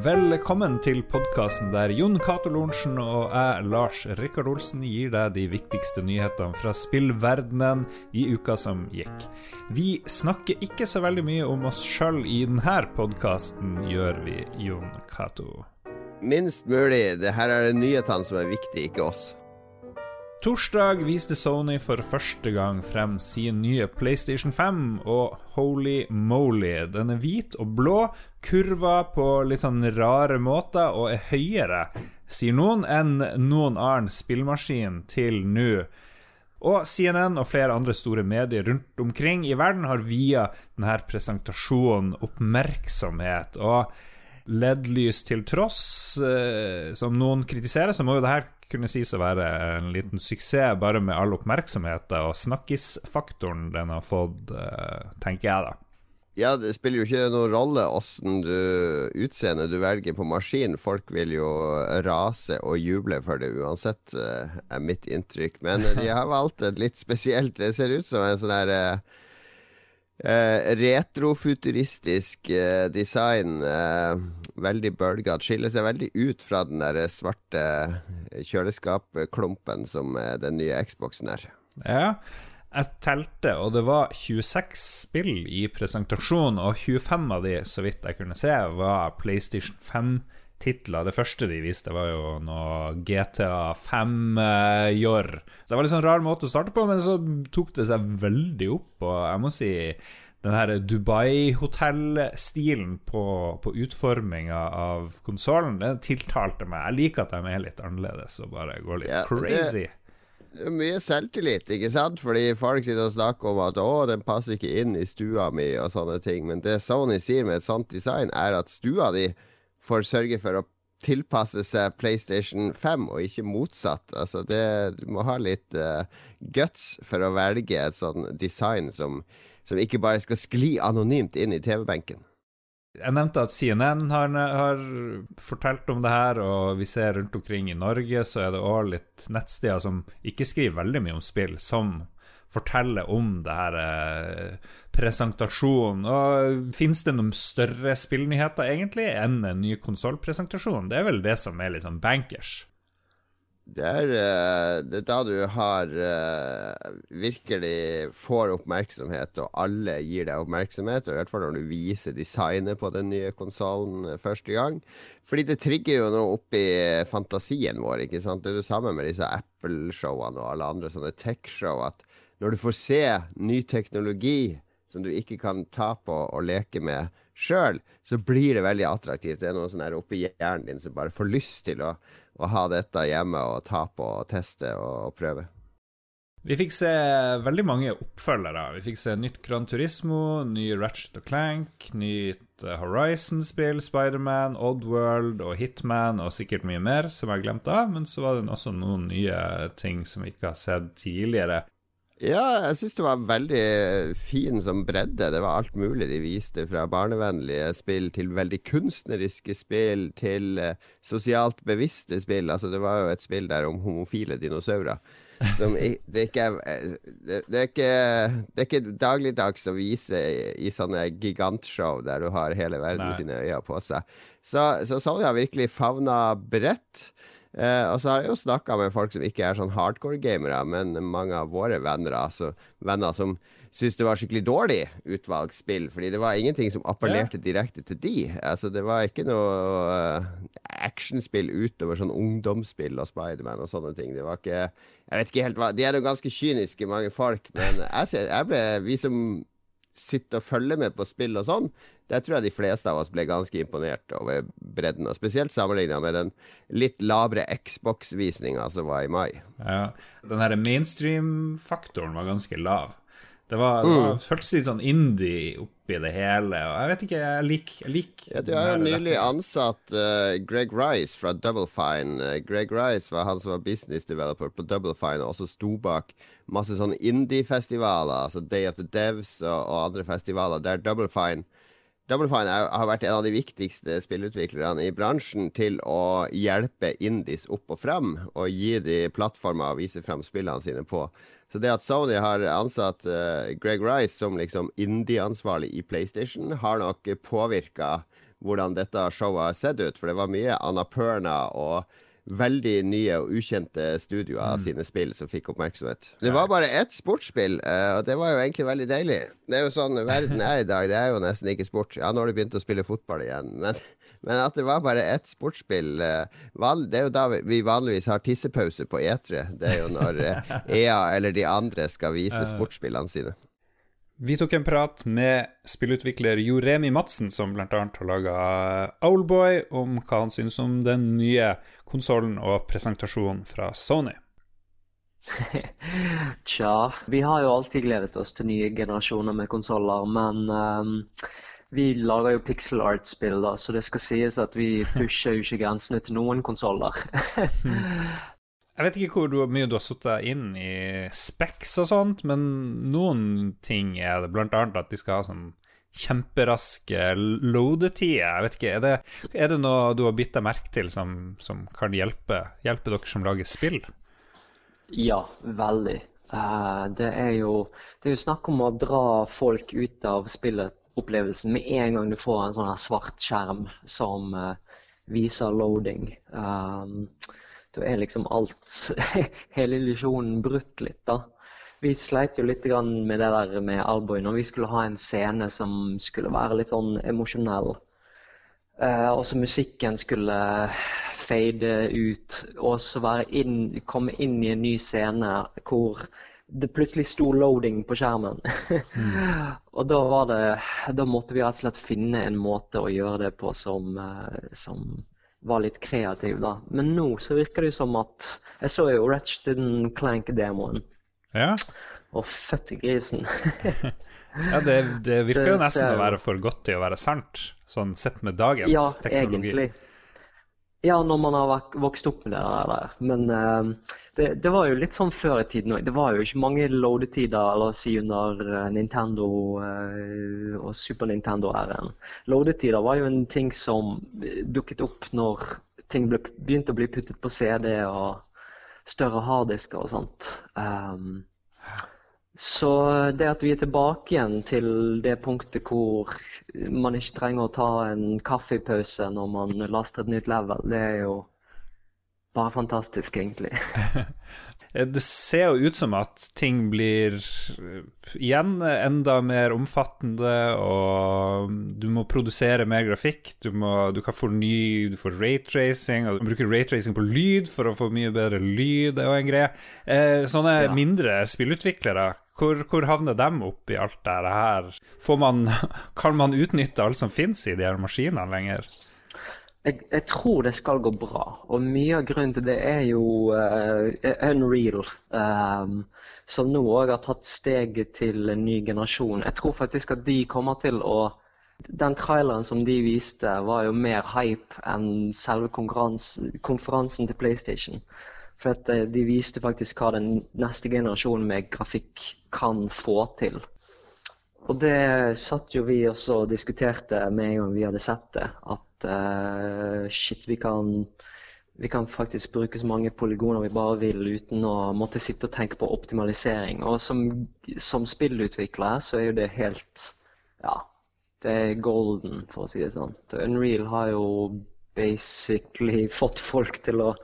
Velkommen til podkasten der Jon Cato Lorentzen og jeg, Lars Rikard Olsen, gir deg de viktigste nyhetene fra spillverdenen i uka som gikk. Vi snakker ikke så veldig mye om oss sjøl i denne podkasten, gjør vi, Jon Cato? Minst mulig. Det her er nyhetene som er viktige, ikke oss. Torsdag viste Sony for første gang frem sin nye PlayStation 5, og holy moly, den er hvit og blå, kurva på litt sånn rare måter og er høyere, sier noen, enn noen annen spillmaskin til nå. Og CNN og flere andre store medier rundt omkring i verden har via denne presentasjonen oppmerksomhet. Og LED-lys til tross, eh, som noen kritiserer, så må jo det her kunne sies å være en liten suksess, bare med all oppmerksomheten og snakkisfaktoren den har fått, eh, tenker jeg, da. Ja, det spiller jo ikke noen rolle åssen du utseende du velger på maskin. Folk vil jo rase og juble for det uansett, eh, er mitt inntrykk. Men de har valgt et litt spesielt Det ser ut som en sånn der uh, retrofuturistisk uh, design. Uh, veldig bølgete. Skiller seg veldig ut fra den der svarte kjøleskapklumpen som den nye Xboxen er. Ja, jeg telte, og det var 26 spill i presentasjonen, og 25 av de, så vidt jeg kunne se, var PlayStation 5-titler. Det første de viste, var jo noe GTA 5-jorr. Så det var litt sånn rar måte å starte på, men så tok det seg veldig opp, og jeg må si den her Dubai-hotellstilen på, på utforminga av konsollen, den tiltalte meg. Jeg liker at de er litt annerledes og bare går litt ja, crazy. Det er mye selvtillit, ikke sant? Fordi folk sitter og snakker om at 'å, den passer ikke inn i stua mi', og sånne ting. Men det Sony sier med et sånt design, er at stua di får sørge for å tilpasse seg PlayStation 5, og ikke motsatt. Altså det, du må ha litt uh, guts for å velge et sånt design som som ikke bare skal skli anonymt inn i TV-benken. Jeg nevnte at CNN har, har, fortalt om det her, og vi ser rundt omkring i Norge så er det òg litt nettsteder som ikke skriver veldig mye om spill, som forteller om det her eh, presentasjonen. Og Fins det noen større spillnyheter egentlig enn en ny konsollpresentasjon? Det er vel det som er liksom bankers? Det er, eh, det er, da du har uh, virkelig får oppmerksomhet, og alle gir deg oppmerksomhet. Og I hvert fall når du viser designet på den nye konsollen eh, første gang. Fordi det trigger jo noe opp i fantasien vår. ikke sant? Det er det samme med disse Apple-showene og alle andre sånne tech-show. At når du får se ny teknologi som du ikke kan ta på og leke med sjøl, så blir det veldig attraktivt. Det er noe sånn her oppi hjernen din som bare får lyst til å å ha dette hjemme og ta på og teste og, og prøve. Vi fikk se veldig mange oppfølgere. Vi fikk se nytt Gran Turismo, ny Ratchet og Clank, nytt eh, Horizon-spill, Spiderman, Oddworld og Hitman og sikkert mye mer som jeg glemte av. Men så var det også noen nye ting som vi ikke har sett tidligere. Ja, jeg syns det var veldig fin som bredde. Det var alt mulig de viste. Fra barnevennlige spill til veldig kunstneriske spill til uh, sosialt bevisste spill. Altså, det var jo et spill der om homofile dinosaurer. Som det, ikke er, eh, det, det, er ikke, det er ikke dagligdags å vise i, i sånne gigantshow der du har hele verden Nei. sine øyne på seg. Så, så Sony har virkelig favna bredt. Eh, og så har jeg jo snakka med folk som ikke er sånn hardcore-gamere, men mange av våre venner, altså venner som syntes det var skikkelig dårlig utvalgsspill, fordi det var ingenting som appellerte ja. direkte til de. Altså, det var ikke noe uh, actionspill utover sånn ungdomsspill og Spiderman og sånne ting. Det var ikke Jeg vet ikke helt hva De er jo ganske kyniske, mange folk, men jeg, jeg ble Vi som sitter og følger med på spill og sånn, der tror jeg de fleste av oss ble ganske imponert over bredden. Og spesielt sammenligna med den litt labre Xbox-visninga som var i mai. Ja, Den her mainstream-faktoren var ganske lav. Det var, det var mm. føltes litt sånn indie oppi det hele. Og jeg vet ikke, jeg liker lik ja, Du har jo nylig ansatt uh, Greg Rice fra Double Fine. Uh, Greg Rice var han som var business developer på Double Fine, og også sto bak masse sånne indie-festivaler, altså Day of the Devs og, og andre festivaler der Double Fine Double Fine har vært en av de viktigste spillutviklerne i bransjen til å hjelpe indies opp og frem, og gi de plattformer å vise frem spillene sine på. Så det at Sony har ansatt uh, Greg Rice som liksom indie-ansvarlig i PlayStation, har nok påvirka hvordan dette showet har sett ut. For det var mye Annapurna og veldig nye og ukjente studioer av mm. sine spill som fikk oppmerksomhet. Det var bare ett sportsspill, eh, og det var jo egentlig veldig deilig. Det er jo sånn verden er i dag. Det er jo nesten ikke sport. Ja, nå har de begynt å spille fotball igjen, men, men at det var bare ett sportsspill eh, Det er jo da vi vanligvis har tissepause på E3. Det er jo når EA e eller de andre skal vise sportsspillene sine. Vi tok en prat med spillutvikler Jo Remi Madsen, som bl.a. har laga Owlboy, om hva han syns om den nye konsollen og presentasjonen fra Sony. Tja, vi har jo alltid gledet oss til nye generasjoner med konsoller, men um, vi lager jo pixel art-spill, da, så det skal sies at vi pusher jo ikke grensene til noen konsoller. Jeg vet ikke hvor mye du har sittet inn i Specs og sånt, men noen ting er det, blant annet at de skal ha sånn kjemperaske loadetider. Jeg vet ikke, er det, er det noe du har bitt deg merke til som, som kan hjelpe, hjelpe, dere som lager spill? Ja, veldig. Uh, det, er jo, det er jo snakk om å dra folk ut av spillopplevelsen med en gang du får en sånn svart skjerm som uh, viser loading. Um, da er liksom alt Hele illusjonen brutt litt, da. Vi sleit jo litt med det der med Alboy når vi skulle ha en scene som skulle være litt sånn emosjonell. Uh, og så musikken skulle fade ut, og så inn, komme inn i en ny scene hvor det plutselig sto 'loading' på skjermen. mm. Og da var det Da måtte vi rett og slett finne en måte å gjøre det på som, uh, som var litt kreativ, da. Men nå så virker det som at Jeg så jo Ratchet Clank-demoen. Ja. Og fytti grisen. ja, det, det virker jo nesten å være for godt til å være sant, sånn sett med dagens ja, teknologi. Egentlig. Ja, når man har vokst opp med det der. Men uh, det, det, var jo litt sånn før i tiden òg. Det var jo ikke mange loadetider la oss si under uh, Nintendo uh, og Super Nintendo-æren. Loadetider var jo en ting som dukket opp når ting ble, begynte å bli puttet på CD og større harddisker og sånt. Um, så det at vi er tilbake igjen til det punktet hvor man ikke trenger å ta en kaffepause når man laster et nytt level, det er jo bare fantastisk, egentlig. det ser jo ut som at ting blir igjen enda mer omfattende, og du må produsere mer grafikk. Du, må, du kan få ny Du får rate-racing, og du bruker rate-racing på lyd for å få mye bedre lyd. Det er jo en greie. Eh, sånne ja. mindre spillutviklere hvor, hvor havner de opp i alt det her? Man, kan man utnytte alt som finnes i de her maskinene lenger? Jeg, jeg, tror det skal gå bra. Og mye av grunnen til det er jo uh, Unreal. Um, som nå òg har tatt steget til en ny generasjon. Jeg tror faktisk at de kommer til å Den traileren som de viste, var jo mer hype enn selve konferansen til PlayStation. For at eh, de viste faktisk hva den neste generasjonen med grafikk kan få til. Og det satt jo vi også og diskuterte med en gang vi hadde sett det. At uh, shit, vi kan, vi kan faktisk bruke så mange polygoner vi bare vil uten å måtte sitte og tenke på optimalisering. Og som, som spillutvikler så er jo det helt Ja, det er golden, for å si det sånn. Unreal har jo basically fått folk til å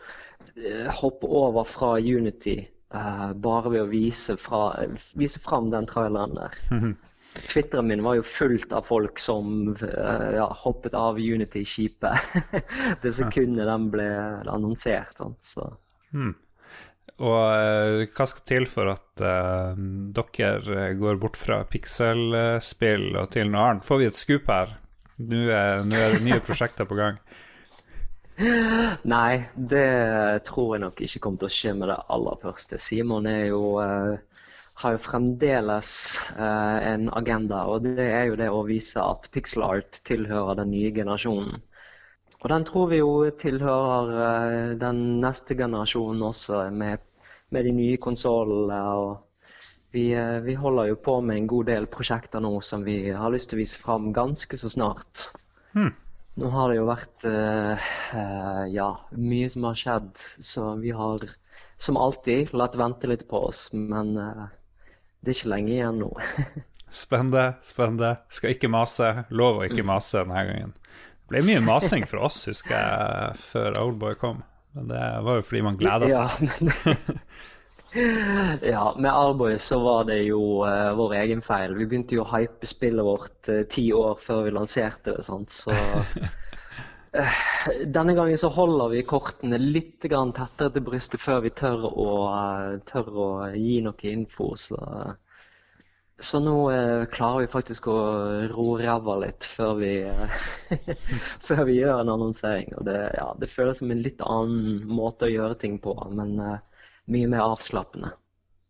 hoppe over fra Unity uh, bare ved å vise, fra, vise fram den traileren der. Twitteren min var jo fullt av folk som uh, ja, hoppet av Unity-skipet det sekundet den ble annonsert. Sånn, så. mm. Og uh, hva skal til for at uh, dere går bort fra pikselspill og til noe annet? Får vi et skup her? Nå er, nå er det nye prosjekter på gang. Nei, det tror jeg nok ikke kommer til å skje med det aller første. Simon jo, uh, har jo fremdeles uh, en agenda, og det er jo det å vise at pixel art tilhører den nye generasjonen. Og den tror vi jo tilhører uh, den neste generasjonen også, med, med de nye konsollene. Vi, vi, holder jo på med en god del prosjekter nå som vi har lyst til å vise fram ganske så snart. Hmm. Nå har det jo vært uh, uh, ja, mye som har skjedd, så vi har som alltid latt vente litt på oss. Men uh, det er ikke lenge igjen nå. spennende, spennende. Skal ikke mase. Lov å ikke mm. mase denne gangen. Det ble mye masing for oss, husker jeg, før Oldboy kom. Men det var jo fordi man gleda seg. Ja, ja, med Arboy så var det jo uh, vår egen feil. Vi begynte jo å hype spillet vårt uh, ti år før vi lanserte det. sant? Så uh, denne gangen så holder vi kortene litt tettere til brystet før vi tør å, tør å gi noe info. Så så nå eh, klarer vi faktisk å ro ræva litt før vi, før vi gjør en annonsering. Og det, ja, det, føles som en litt annen måte å gjøre ting på, men eh, mye mer avslappende.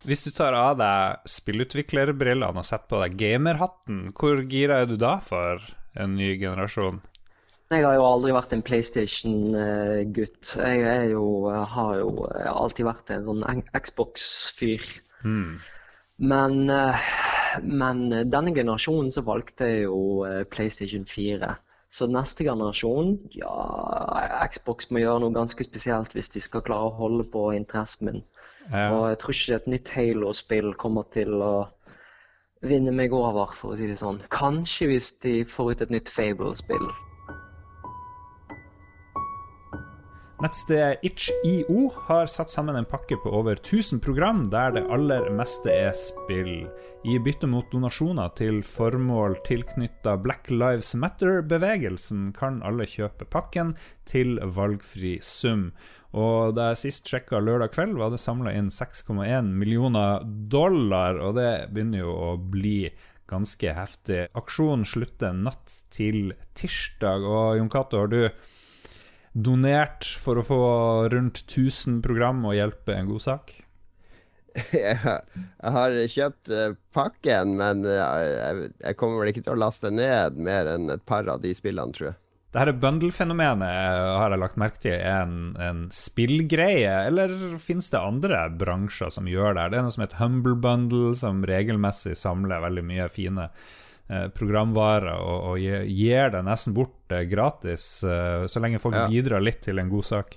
Hvis du tar av deg spillutviklerbrillene og setter på deg gamerhatten, hvor gira er du da for en ny generasjon? Jeg har jo aldri vært en PlayStation-gutt. Jeg jo, har jo alltid vært en sånn Xbox-fyr. Mm. Men, eh, men, denne generasjonen så valgte jeg jo eh, PlayStation 4. Så neste generasjon, ja Xbox må gjøre noe ganske spesielt hvis de skal klare å holde på interessen min. Ja. Og jeg tror ikke et nytt Halo-spill kommer til å vinne meg over, for å si det sånn. Kanskje hvis de får ut et nytt Fable-spill. Nettstedet itch.io har satt sammen en pakke på over 1000 program der det aller meste er spill. I bytte mot donasjoner til formål tilknytta Black Lives Matter-bevegelsen kan alle kjøpe pakken til valgfri sum. Og da jeg sist sjekka lørdag kveld, var det samla inn 6,1 millioner dollar, og det begynner jo å bli ganske heftig. Aksjonen slutter natt til tirsdag, og Jon Cato, har du donert for å få rundt 1000 program og hjelpe en god sak? Jeg, har kjøpt uh, pakken, men uh, jeg, kommer vel ikke til å laste ned mer enn et par av de spillene, tror jeg. Det her bundle-fenomenet har jeg lagt merke til er en, en spillgreie, eller finnes det andre bransjer som gjør det? Det er noe som heter Humble Bundle, som regelmessig samler veldig mye fine Eh, programvare og, og gir det nesten bort eh, gratis, eh, så lenge folk ja. bidrar litt til en god sak.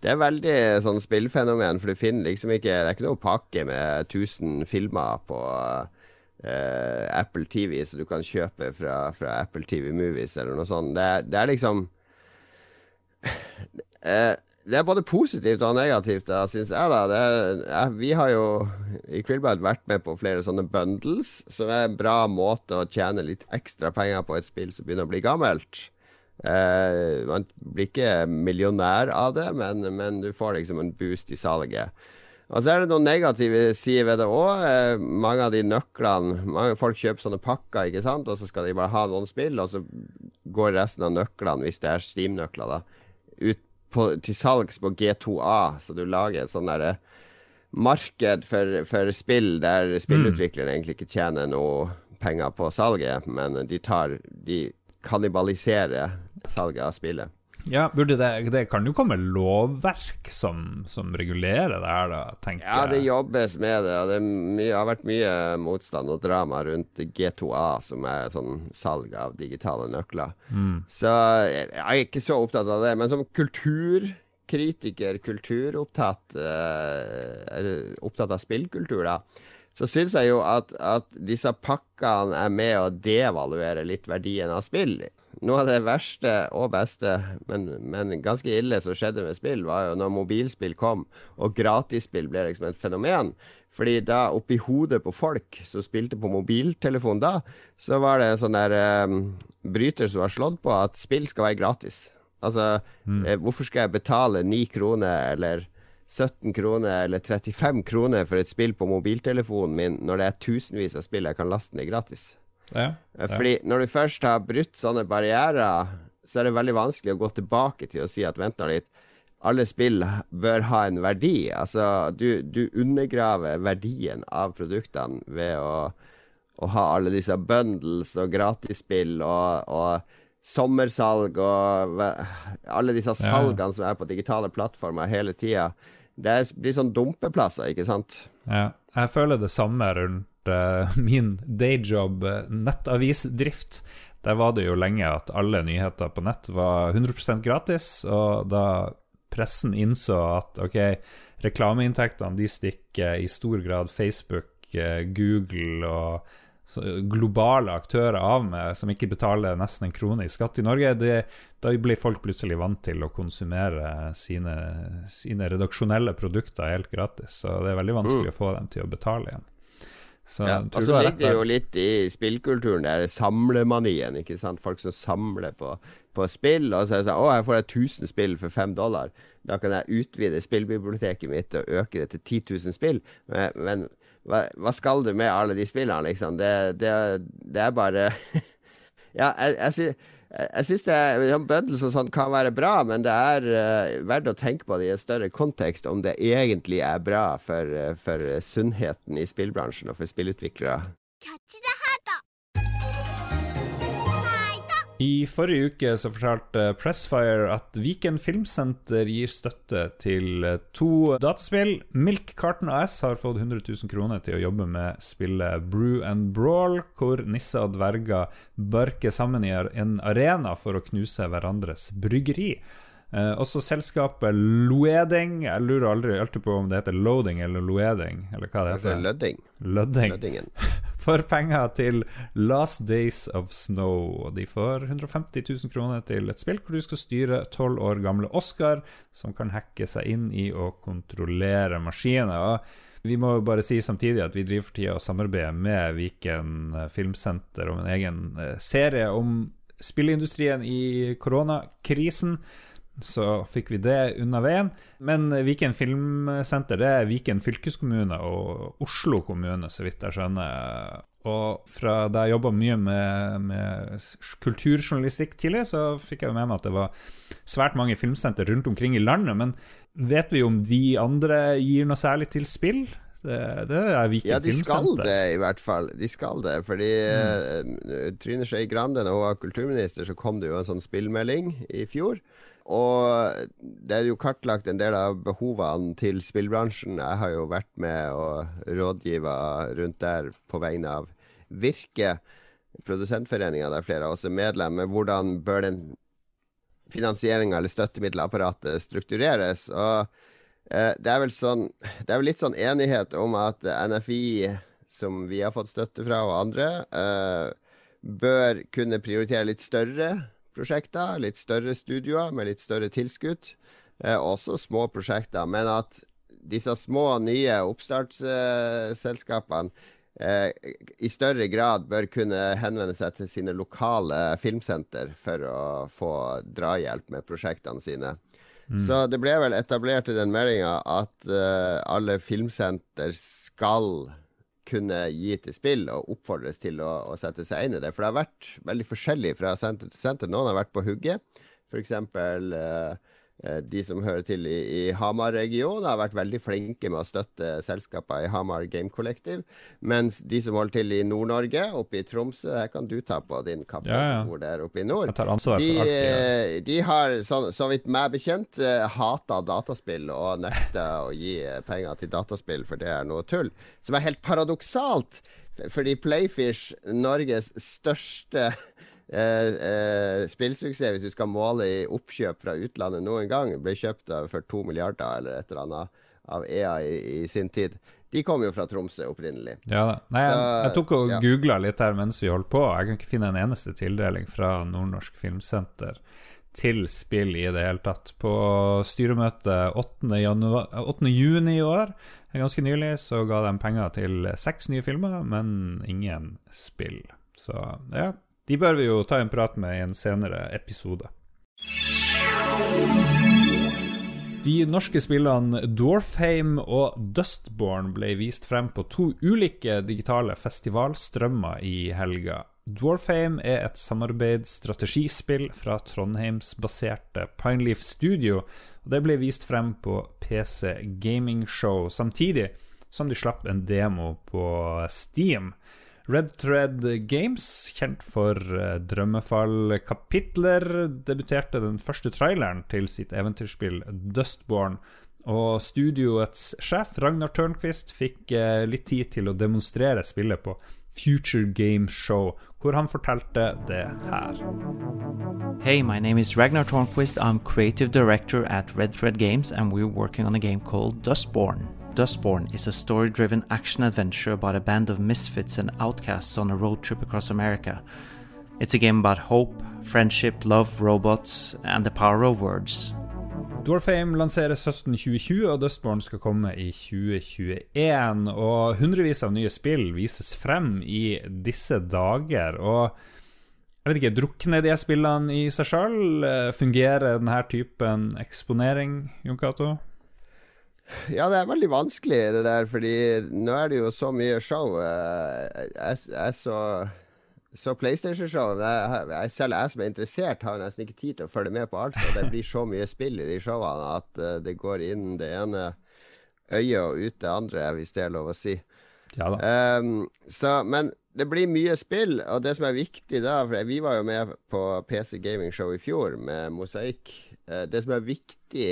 Det er veldig sånn spillfenomen, for du finner liksom ikke Det er ikke noe pakke med 1000 filmer på uh, Apple TV så du kan kjøpe fra, fra, Apple TV Movies eller noe sånt. Det, det er liksom uh, det er både positivt og negativt, da, syns jeg. da er, Vi har jo i Krillbad vært med på flere sånne bundles, som er en bra måte å tjene litt ekstra penger på et spill som begynner å bli gammelt. Eh, man blir ikke millionær av det, men, men, du får liksom en boost i salget. Og så er det noen negative sider ved det òg. Eh, mange av de nøklene mange Folk kjøper sånne pakker, ikke sant, og så skal de bare ha noen spill, og så går resten av nøklene, hvis det er Steam-nøkler, da, ut på, til salgs på G2A, så du lager et sånn derre marked for, for, spill der spillutviklere mm. egentlig ikke tjener noe penger på salget, men de tar De kannibaliserer salget av spillet. Ja, burde det, det kan jo komme lovverk som, som regulerer det her, da, tenker jeg. Ja, det jobbes med det, det mye, har vært mye motstand og drama rundt G2A, som er sånn salg av digitale nøkler. Mm. Så jeg er ikke så opptatt av det. Men som kulturkritiker, kulturopptatt, eh, opptatt av spillkultur, da så syns jeg jo at, at, disse pakkene er med å devaluere litt verdien av spill. Noe av det verste og beste, men, men, ganske ille som skjedde med spill, var jo når mobilspill kom, og gratisspill ble liksom et fenomen. Fordi da, oppi hodet på folk som spilte på mobiltelefon da, så var det en sånn der um, bryter som var slått på at spill skal være gratis. Altså, mm. eh, hvorfor skal jeg betale 9 kroner eller 17 kroner eller 35 kroner for et spill på mobiltelefonen min når det er tusenvis av spill jeg kan laste ned gratis? Ja, ja. Fordi når du først har brutt sånne barrierer, så er det veldig vanskelig å gå tilbake til å si at vent nå litt, alle spill bør ha en verdi. Altså, du, du undergraver verdien av produktene ved å, å, ha alle disse bundles og gratisspill og, og sommersalg og alle disse salgene ja. som er på digitale plattformer hele tida. Det blir sånn dumpeplasser, ikke sant? Ja. Jeg føler det samme rundt min dayjob, uh, nettavisdrift. Der var det jo lenge at alle nyheter på nett var 100% gratis, og da pressen innså at ok, reklameinntektene de stikker i stor grad Facebook, uh, Google og globale aktører av med, som ikke betaler nesten en krone i skatt i Norge, det, da blir folk plutselig vant til å konsumere sine, sine redaksjonelle produkter helt gratis. Så det er veldig vanskelig mm. å få dem til å betale igjen. Så ja, og så ligger det jo litt i spillkulturen, der samlemanien. ikke sant? Folk som samler på, på spill. Og så er det sånn Å, jeg får 1000 spill for 5 dollar. Da kan jeg utvide spillbiblioteket mitt og øke det til 10 000 spill. Men, men hva, hva, skal du med alle de spillene, liksom? Det, det, det er bare Ja, jeg, jeg, jeg syns bundles og sånn kan være bra, men det er uh, verdt å tenke på det i en større kontekst, om det egentlig er bra for, uh, for sunnheten i spillbransjen og for spillutviklere. I forrige uke så fortalte Pressfire at Viken Filmsenter gir støtte til to dataspill. Milk Carton AS har fått 100 000 kroner til å jobbe med spillet Brew and Brawl, hvor nisser og dverger barker sammen i en arena for å knuse hverandres bryggeri. Eh, også selskapet Loeding. Jeg lurer aldri alltid på om det heter Loading eller Loeding. Eller hva det heter. Lødding. Lødding. Løddingen. får penger til Last Days of Snow. Og de får 150 000 kroner til et spill hvor du skal styre tolv år gamle Oscar, som kan hacke seg inn i å kontrollere maskiner. Vi må jo bare si samtidig at vi driver for tida og samarbeider med Viken Filmsenter om en egen eh, serie om spilleindustrien i koronakrisen så fikk vi det unna veien. Men Viken Filmsenter det er Viken fylkeskommune og Oslo kommune, så vidt jeg skjønner. Og fra da jeg jobba mye med, med, kulturjournalistikk tidlig, så fikk jeg med meg at det var svært mange filmsenter rundt omkring i landet. Men vet vi om de andre gir noe særlig til spill? Det, det er Viken Filmsenter. ja, de skal det, i hvert fall. De skal det. Fordi mm. uh, Trine Skei Grande, da hun var kulturminister, så kom det jo en sånn spillmelding i fjor. Og det er jo kartlagt en del av behovene til spillbransjen. Jeg har jo vært med og rådgiva rundt der på vegne av Virke, produsentforeninga der flere av oss er medlem. Hvordan bør den finansieringa eller støttemiddelapparatet struktureres? Og eh, det er vel sånn Det er vel litt sånn enighet om at NFI, som vi har fått støtte fra, og andre, eh, bør kunne prioritere litt større prosjekter, litt større studioer med litt større tilskudd. Eh, også små prosjekter. Men at disse små, nye oppstartsselskapene eh, i større grad bør kunne henvende seg til sine lokale filmsenter for å få drahjelp med prosjektene sine. Mm. Så det ble vel etablert i den meldinga at uh, alle filmsenter skal kunne gi til spill og oppfordres til å, å, sette seg inn i det. For det har vært veldig forskjellig fra senter til senter. Noen har vært på hugget. F.eks. Uh, Eh, de som hører til i, i Hamar-regionen, har vært veldig flinke med å støtte selskaper i Hamar Game Collective. Mens de som holder til i Nord-Norge, oppe i Tromsø, her kan du ta på din kappe, ja, ja. hvor det er oppe i nord. de. Eh, de har, så, så, vidt meg bekjent, uh, hata dataspill og nekta å gi penger til dataspill, for det er noe tull. Som er helt paradoksalt, fordi Playfish, Norges største Eh, eh, spillsuksess, hvis du skal måle i oppkjøp fra utlandet noen gang, ble kjøpt for to milliarder eller et eller annet av EA i, i sin tid. De kom jo fra Tromsø opprinnelig. Ja, Nei, Så, jeg, jeg, tok og ja. googla litt her mens vi holdt på. Jeg kan ikke finne en eneste tildeling fra Nordnorsk Filmsenter til spill i det hele tatt. På styremøtet 8. 8. juni i år, ganske nylig, så ga de penger til seks nye filmer, men ingen spill. Så ja, de bør vi jo ta en prat med i en senere episode. De norske spillene Dwarfheim og Dustborn ble vist frem på to ulike digitale festivalstrømmer i helga. Dwarfheim er et samarbeidsstrategispill fra Trondheims-baserte Pineleaf Studio. og Det ble vist frem på PC Gaming Show, samtidig som de slapp en demo på Steam. Red Thread Games, kjent for uh, Drømmefall-kapitler, debuterte den første traileren til sitt eventyrspill Dustborn. Og studioets sjef, Ragnar Tørnquist, fikk uh, litt tid til å demonstrere spillet på Future Game Show, hvor han fortalte det her. Hey, my name is Ragnar Tornquist. I'm creative director at Red Thread Games, and we're working on a game called Dustborn. Dustborn is a story driven action adventure about a band of misfits and outcasts on a road trip across America. It's a game about hope, friendship, love, robots, and the power of words. Dwarfame lanseres høsten 2020, og Dustborn skal komme i 2021. Og hundrevis av nye spill vises frem i disse dager. Og jeg vet ikke, drukner de spillene i seg sjøl? Fungerer denne typen eksponering, Jon Cato? Ja, det er veldig vanskelig, det der, fordi nå er det jo så mye show. Jeg, jeg så så PlayStation-show Selv jeg som er interessert, har nesten ikke tid til å følge med på alt. Og det blir så mye spill i de showene at uh, det går inn det ene øyet og ut det andre, hvis det er lov å si. Ja um, så, men det blir mye spill, og det som er viktig da For vi var jo med på PC Gaming Show i fjor med Mosaikk. Uh, det som er viktig,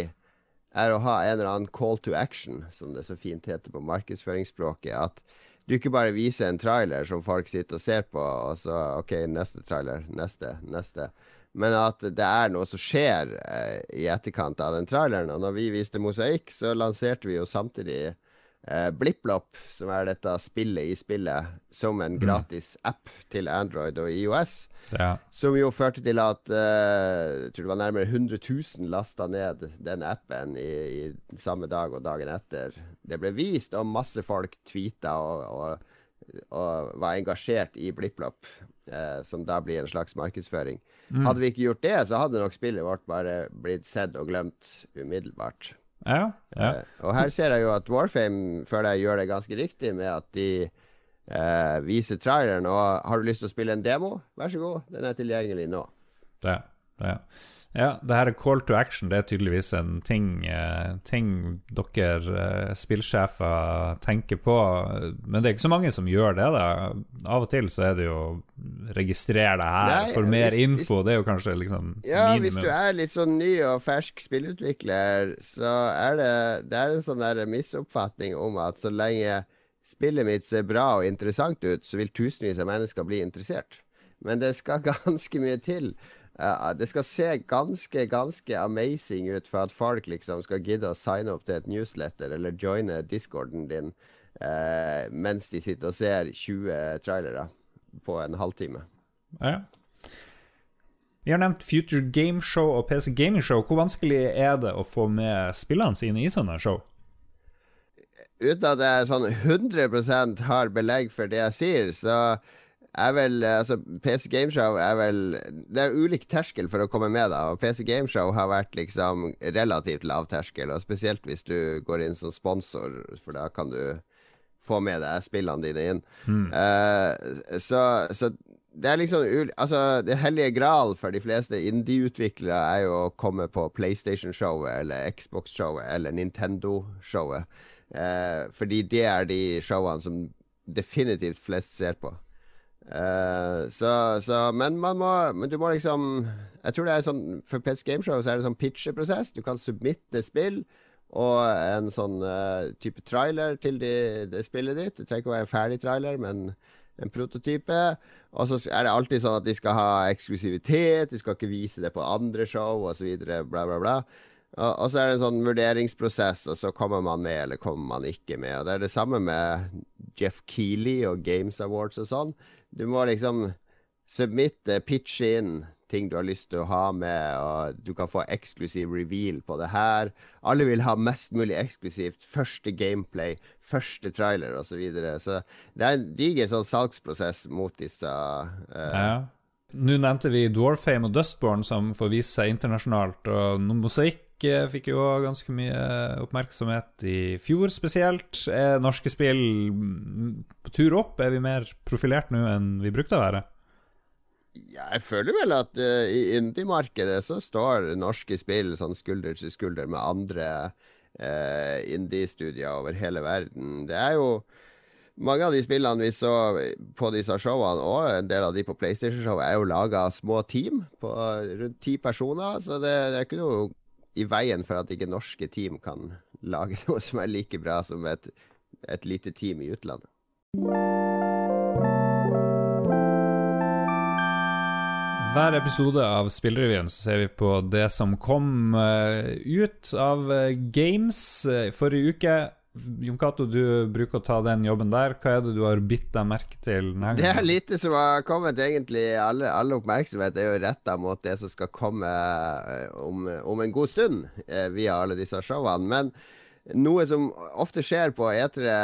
er å ha en eller annen call to action, som det så fint heter på markedsføringsspråket. At du ikke bare viser en trailer som folk sitter og ser på, og så OK, neste trailer, neste, neste. Men at det er noe som skjer eh, i etterkant av den traileren. Og når vi viste Mosaikk, så lanserte vi jo samtidig eh, BlippLopp, som er dette spillet i spillet, som en mm. gratis app til Android og IOS. Ja. Som jo førte til at eh, jeg tror det var nærmere 100 000 lasta ned den appen i, i, samme dag og dagen etter. Det ble vist, og masse folk tweeta og, og, og var engasjert i BlippLopp, eh, som da blir en slags markedsføring. Mm. Hadde vi ikke gjort det, så hadde nok spillet vårt bare blitt sett og glemt umiddelbart. Ja, ja. Uh, og her ser jeg jo at Warfame føler jeg gjør det ganske riktig med at de uh, viser traileren. Og har du lyst til å spille en demo, vær så god, den er tilgjengelig nå. Ja, ja. Ja det her er call to action. Det er tydeligvis en ting, eh, ting dere eh, spillsjefer tenker på. Men det er ikke så mange som gjør det. da Av og til så er det jo registrer det her, Nei, for mer hvis, info. Hvis, det er jo kanskje liksom Ja, minimum. hvis du er litt sånn ny og fersk spillutvikler, så er det, det er en sånn der misoppfatning om at så lenge spillet mitt ser bra og interessant ut, så vil tusenvis av mennesker bli interessert. Men det skal ganske mye til. Uh, det skal se ganske, ganske amazing ut for at folk liksom skal gidde å signe opp til et newsletter eller joine discorden din uh, mens de sitter og ser 20 trailere på en halvtime. Ja. Vi har nevnt Future Game Show og PC Gaming Show. Hvor vanskelig er det å få med spillene sine i sånne show? uten at jeg sånn 100 har belegg for det jeg sier, så er vel altså PC Gameshow er vel Det er ulik terskel for å komme med, da. Og PC Gameshow har vært liksom relativt lav terskel, og spesielt hvis du går inn som sponsor, for da kan du få med deg spillene dine inn. Mm. Uh, så, så, det er liksom Altså, det hellige gral for de fleste indie-utviklere er jo å komme på PlayStation-showet eller Xbox-showet eller Nintendo-showet. uh, fordi det er de showene som definitivt flest ser på. Uh, så, så, men man må Men du må liksom Jeg tror det er sånn For Pets Gameshow så er det sånn pitcheprosess. Du kan submitte spill og en sånn uh, type trailer til det de spillet ditt. Det trenger ikke å være en ferdig trailer, men en prototype. Og så er det alltid sånn at de skal ha eksklusivitet, de skal ikke vise det på andre show osv. Bla, bla, bla. Og, og, så er det en sånn vurderingsprosess, og så kommer man med eller kommer man ikke med. Og Det er det samme med Jeff Keeley og Games Awards og sånn. Du må liksom submitte, pitche inn ting du har lyst til å ha med, og du kan få eksklusiv reveal på det her. Alle vil ha mest mulig eksklusivt. Første gameplay, første trailer osv. Så, videre. så det er en diger sånn salgsprosess mot disse uh, ja. Nå nevnte vi Dwarfame og Dustborn som får vise seg internasjonalt, og mosaikk fikk jo ganske mye oppmerksomhet i fjor spesielt. Er norske spill på tur opp? Er vi mer profilert nå enn vi brukte å være? Jeg føler vel at uh, i indie-markedet så står norske spill sånn skulder til skulder med andre uh, indie-studier over hele verden. Det er jo mange av de spillene vi så på disse showene, og en del av de på PlayStation-showet, er jo laga små team på rundt ti personer. Så det, det, er ikke noe i veien for at ikke norske team kan lage noe som er like bra som et, et lite team i utlandet. Hver episode av Spillrevyen så ser vi på det som kom uh, ut av uh, games uh, forrige uke. Jon Cato, du bruker å ta den jobben der. Hva er det du har bitt deg merke til? Det er lite som har kommet, egentlig. Alle, alle oppmerksomhet er jo retta mot det som skal komme eh, om, om en god stund, eh, via alle disse showene. Men noe som ofte skjer på etere,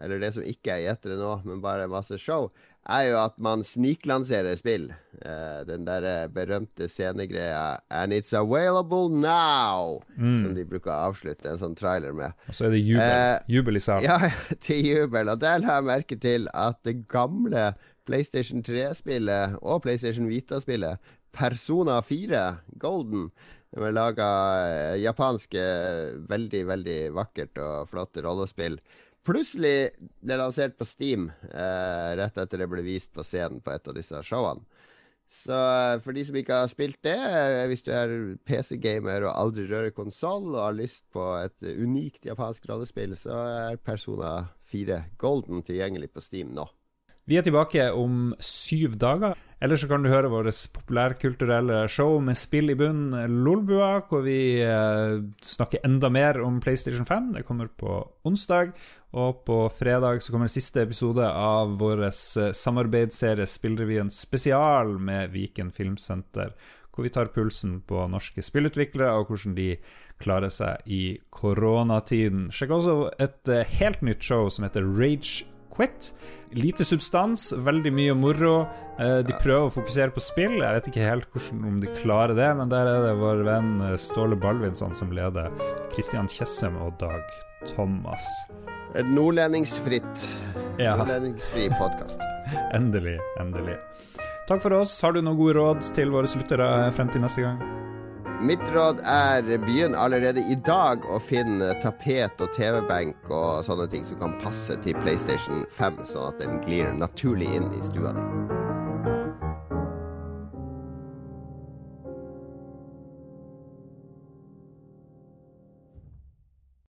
eller det som ikke er etere nå, men bare masse show, er jo at man sniklanserer spill. Uh, den der berømte scenegreia 'And it's available now', mm. som de bruker å avslutte en sånn trailer med. Og så er det jubel. Uh, jubel i salen. Ja, til jubel. Og der la jeg merke til at det gamle PlayStation 3-spillet og PlayStation Vita-spillet, Persona 4 Golden, de har laga eh, japanske, veldig, veldig vakkert og flott rollespill plutselig ble lansert på Steam eh, rett etter det ble vist på scenen på et av disse showene. Så eh, for de som ikke har spilt det, eh, hvis du er PC-gamer og aldri rører konsoll og har lyst på et unikt japansk rollespill, så er Persona 4 Golden tilgjengelig på Steam nå. Vi er tilbake om syv dager. Eller så kan du høre vårt populærkulturelle show med spill i bunn, Lolbua, hvor vi eh, snakker enda mer om PlayStation 5. Det kommer på onsdag. Og på fredag så kommer siste episode av vår eh, samarbeidsserie Spillrevyen spesial med Viken Filmsenter. Hvor vi tar pulsen på norske spillutviklere og hvordan de klarer seg i koronatiden. Sjekk også et eh, helt nytt show som heter Rage Quit. Lite substans, veldig mye moro. Eh, de prøver å fokusere på spill. Jeg vet ikke helt hvordan, om de klarer det, men der er det vår venn Ståle Balvinsson som leder. Christian Tjessem og Dag Thomas. Et nordlendingsfritt ja. Nordlendingsfri podkast. endelig, endelig. Takk for oss. Har du noen gode råd til våre lyttere frem til neste gang? Mitt råd er begynn allerede i dag å finne tapet og TV-benk og sånne ting som kan passe til PlayStation 5, sånn at den glir naturlig inn i stua di.